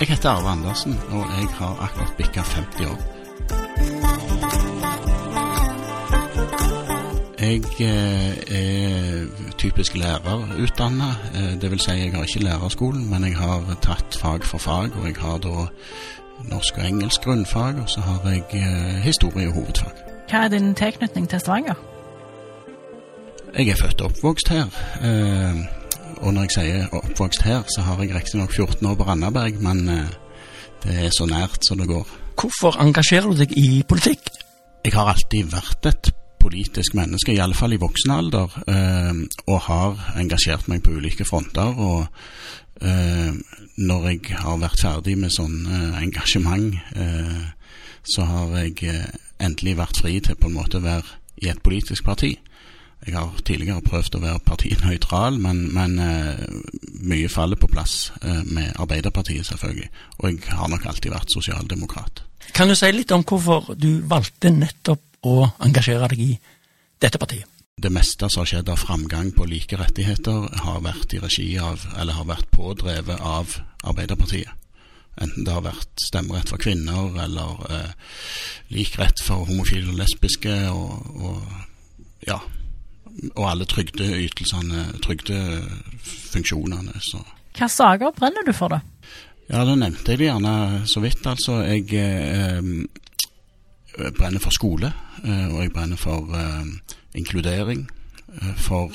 Jeg heter Arve Andersen, og jeg har akkurat bikka 50 år. Jeg eh, er typisk lærerutdanna. dvs. det vil si, jeg har ikke lærerskolen, men jeg har tatt fag for fag. Og jeg har da norsk og engelsk grunnfag, og så har jeg eh, historie og hovedfag. Hva er din tilknytning til Stavanger? Jeg er født og oppvokst her. Og når jeg sier oppvokst her, så har jeg riktignok 14 år på Randaberg, men eh, det er så nært som det går. Hvorfor engasjerer du deg i politikk? Jeg har alltid vært et politisk menneske, i alle fall i voksen alder, eh, og har engasjert meg på ulike fronter. Og eh, når jeg har vært ferdig med sånn engasjement, så har jeg endelig vært fri til på en måte å være i et politisk parti. Jeg har tidligere prøvd å være partinøytral, men, men eh, mye faller på plass eh, med Arbeiderpartiet, selvfølgelig. Og jeg har nok alltid vært sosialdemokrat. Kan du si litt om hvorfor du valgte nettopp å engasjere deg i dette partiet? Det meste som har skjedd av framgang på like rettigheter, har vært i regi av, eller har vært pådrevet av Arbeiderpartiet. Enten det har vært stemmerett for kvinner, eller eh, lik rett for homofile og lesbiske, og, og ja. Og alle trygdeytelsene, trygdefunksjonene. Så. Hva saker brenner du for, da? Ja, da nevnte jeg det gjerne så vidt, altså. Jeg eh, brenner for skole, eh, og jeg brenner for eh, inkludering. eh, For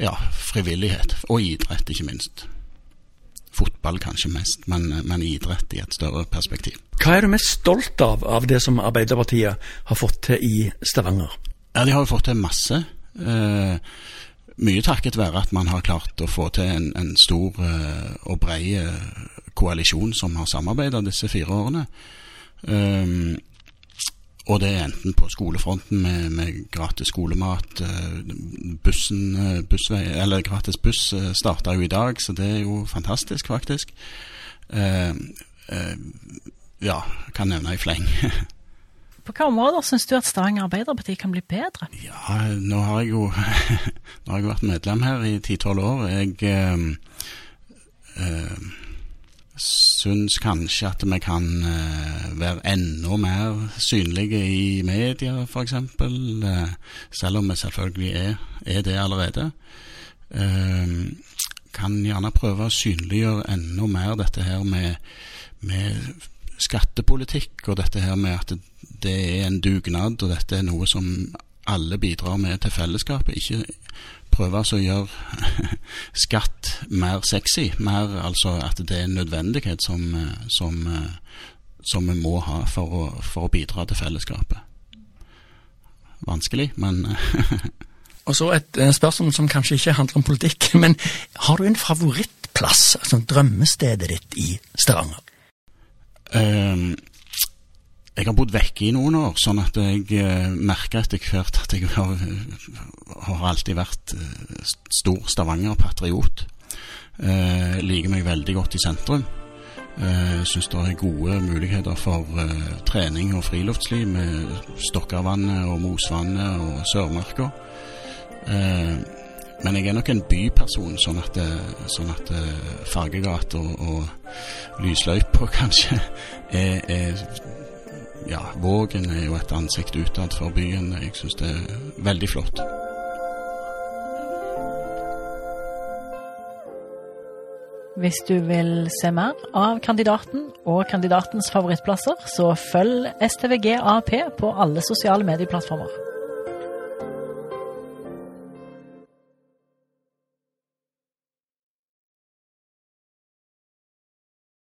ja, frivillighet. Og idrett, ikke minst. Fotball kanskje mest, men, men idrett i et større perspektiv. Hva er du mest stolt av av det som Arbeiderpartiet har fått til i Stavanger? Ja, de har jo fått til masse. Eh, mye takket være at man har klart å få til en, en stor eh, og bred eh, koalisjon som har samarbeidet disse fire årene. Um, og det er enten på skolefronten med, med gratis skolemat, eh, bussen, bussvei, eller gratis buss starta jo i dag, så det er jo fantastisk, faktisk. Eh, eh, ja, kan nevne i fleng. På hvilke områder syns du at Stavanger Arbeiderparti kan bli bedre? Ja, nå har jeg jo har jeg vært medlem her i ti-tolv år. Jeg eh, eh, syns kanskje at vi kan eh, være enda mer synlige i media, f.eks. Eh, selv om vi selvfølgelig er, er det allerede. Eh, kan gjerne prøve å synliggjøre enda mer dette her med, med skattepolitikk, og dette her med at det er en dugnad, og dette er noe som alle bidrar med til fellesskapet. Ikke prøve å gjøre skatt mer sexy, mer altså at det er en nødvendighet som, som, som vi må ha for å, for å bidra til fellesskapet. Vanskelig, men Og så et eh, spørsmål som kanskje ikke handler om politikk, men har du en favorittplass, altså drømmestedet ditt i Stavanger? Ehm, jeg har bodd vekke i noen år, sånn at jeg eh, merker etter hvert at jeg har, har alltid vært eh, stor Stavanger-patriot. Eh, liker meg veldig godt i sentrum. Eh, Syns det er gode muligheter for eh, trening og friluftsliv med stokkervannet og Mosvannet og Sørmarka. Eh, men jeg er nok en byperson, sånn at, det- sånn at Fargegata og, og lysløypa kanskje er, er Ja, Vågen er jo et ansikt utad for byen. Jeg syns det er veldig flott. Hvis du vil se mer av kandidaten og kandidatens favorittplasser, så følg STVG AP på alle sosiale medieplattformer.